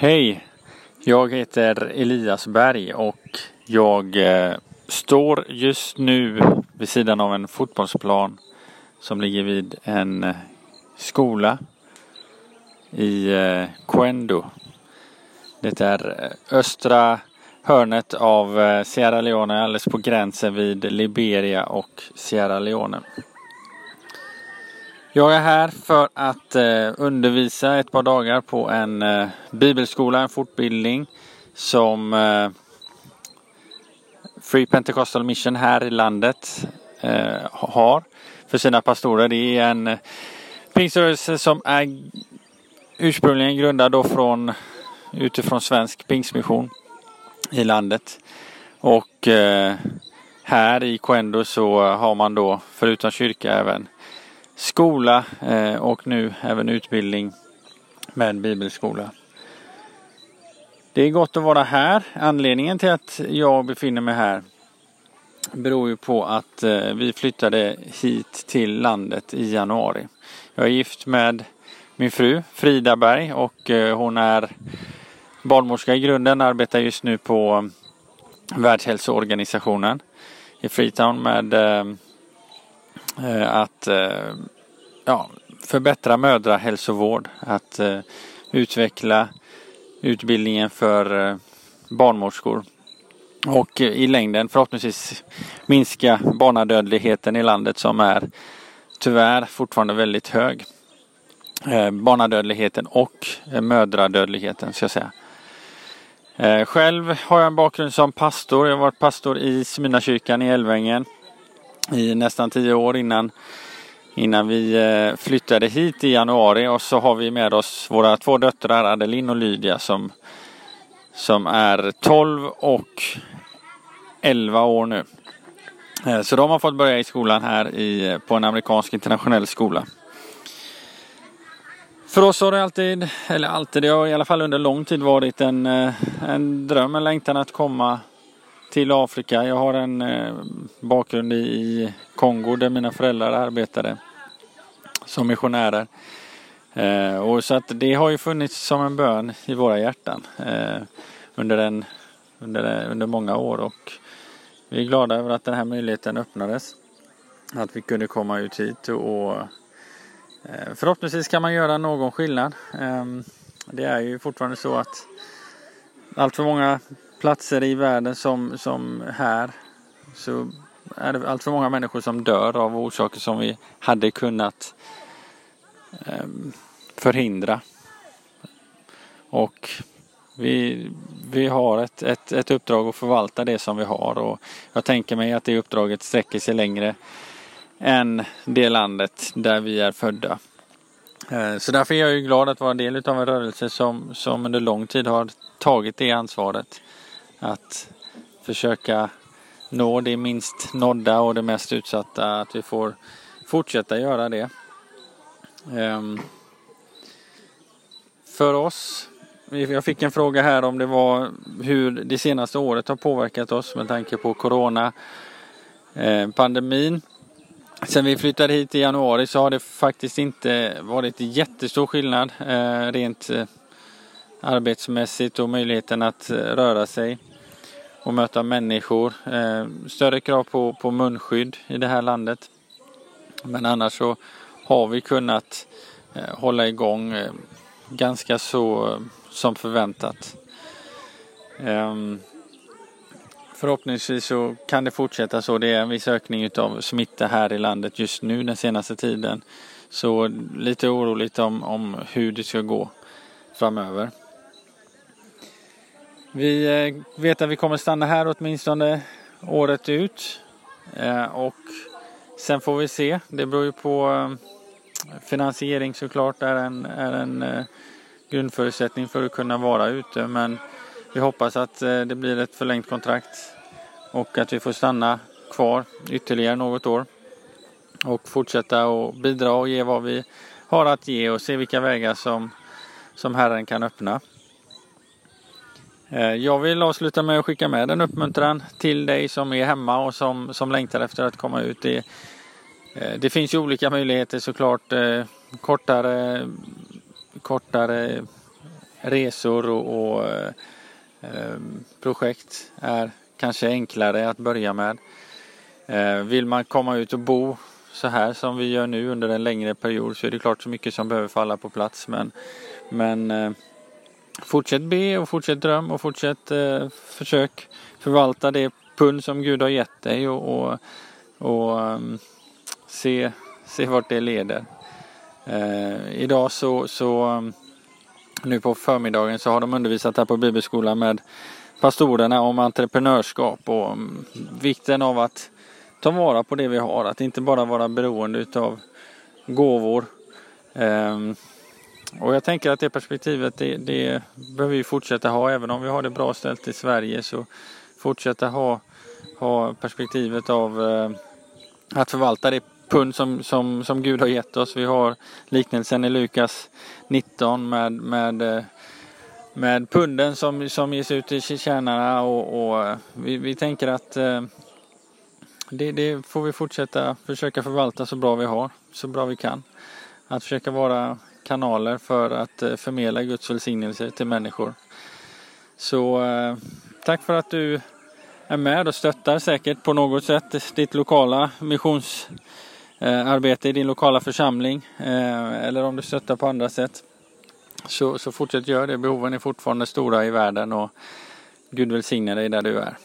Hej! Jag heter Elias Berg och jag eh, står just nu vid sidan av en fotbollsplan som ligger vid en eh, skola i eh, Quendo. Det är eh, östra hörnet av eh, Sierra Leone alldeles på gränsen vid Liberia och Sierra Leone. Jag är här för att eh, undervisa ett par dagar på en eh, bibelskola, en fortbildning som eh, Free Pentecostal Mission här i landet eh, har för sina pastorer. Det är en eh, pingströrelse som är ursprungligen grundad då från utifrån svensk pingstmission i landet. Och eh, här i Coendo så har man då förutom kyrka även skola eh, och nu även utbildning med bibelskola. Det är gott att vara här. Anledningen till att jag befinner mig här beror ju på att eh, vi flyttade hit till landet i januari. Jag är gift med min fru Frida Berg och eh, hon är barnmorska i grunden, arbetar just nu på Världshälsoorganisationen i Freetown med Eh, att eh, ja, förbättra mödrahälsovård, att eh, utveckla utbildningen för barnmorskor och i längden förhoppningsvis minska barnadödligheten i landet som är tyvärr fortfarande väldigt hög. Barnadödligheten och mödradödligheten ska jag säga. Själv har jag en bakgrund som pastor. Jag har varit pastor i Smyrnakyrkan i Älvängen i nästan tio år innan, innan vi eh, flyttade hit i januari och så har vi med oss våra två döttrar Adeline och Lydia som, som är 12 och 11 år nu. Eh, så de har fått börja i skolan här i, eh, på en amerikansk internationell skola. För oss har det alltid, eller alltid, det har i alla fall under lång tid varit en, en dröm, en längtan att komma till Afrika. Jag har en eh, bakgrund i Kongo där mina föräldrar arbetade som missionärer. Eh, och så att det har ju funnits som en bön i våra hjärtan eh, under, en, under, under många år och vi är glada över att den här möjligheten öppnades. Att vi kunde komma ut hit och Förhoppningsvis kan man göra någon skillnad. Ehm, det är ju fortfarande så att allt för många platser i världen som, som här så är det allt för många människor som dör av orsaker som vi hade kunnat ehm, förhindra. Och vi, vi har ett, ett, ett uppdrag att förvalta det som vi har och jag tänker mig att det uppdraget sträcker sig längre än det landet där vi är födda. Eh, så därför är jag ju glad att vara en del av en rörelse som, som under lång tid har tagit det ansvaret. Att försöka nå det minst nådda och det mest utsatta. Att vi får fortsätta göra det. Ehm, för oss, jag fick en fråga här om det var hur det senaste året har påverkat oss med tanke på Corona eh, pandemin. Sen vi flyttade hit i januari så har det faktiskt inte varit jättestor skillnad eh, rent eh, arbetsmässigt och möjligheten att eh, röra sig och möta människor. Eh, större krav på, på munskydd i det här landet. Men annars så har vi kunnat eh, hålla igång ganska så som förväntat. Ehm, förhoppningsvis så kan det fortsätta så. Det är en viss ökning av smitta här i landet just nu den senaste tiden. Så lite oroligt om, om hur det ska gå framöver. Vi eh, vet att vi kommer stanna här åtminstone året ut. Eh, och sen får vi se. Det beror ju på eh, finansiering såklart är en, är en grundförutsättning för att kunna vara ute. Men vi hoppas att det blir ett förlängt kontrakt och att vi får stanna kvar ytterligare något år och fortsätta och bidra och ge vad vi har att ge och se vilka vägar som, som Herren kan öppna. Eh, jag vill avsluta med att skicka med en uppmuntran till dig som är hemma och som, som längtar efter att komma ut. Det, eh, det finns ju olika möjligheter såklart. Eh, kortare, kortare resor och, och eh, projekt är kanske enklare att börja med. Eh, vill man komma ut och bo så här som vi gör nu under en längre period så är det klart så mycket som behöver falla på plats. Men, men eh, fortsätt be och fortsätt dröm och fortsätt eh, försök förvalta det pund som Gud har gett dig och, och, och um, se, se vart det leder. Eh, idag så, så um, nu på förmiddagen så har de undervisat här på bibelskolan med pastorerna om entreprenörskap och um, vikten av att ta vara på det vi har, att inte bara vara beroende utav gåvor. Eh, och jag tänker att det perspektivet det, det behöver vi fortsätta ha även om vi har det bra ställt i Sverige så fortsätta ha, ha perspektivet av eh, att förvalta det pund som, som, som Gud har gett oss. Vi har liknelsen i Lukas 19 med, med, eh, med punden som, som ges ut till tjänarna och, och eh, vi, vi tänker att eh, det, det, får vi fortsätta försöka förvalta så bra vi har, så bra vi kan. Att försöka vara kanaler för att eh, förmedla Guds välsignelse till människor. Så eh, tack för att du är med och stöttar säkert på något sätt ditt lokala missionsarbete eh, i din lokala församling. Eller om du stöttar på andra sätt. Så, så fortsätt göra det. Behoven är fortfarande stora i världen och Gud välsigne dig där du är.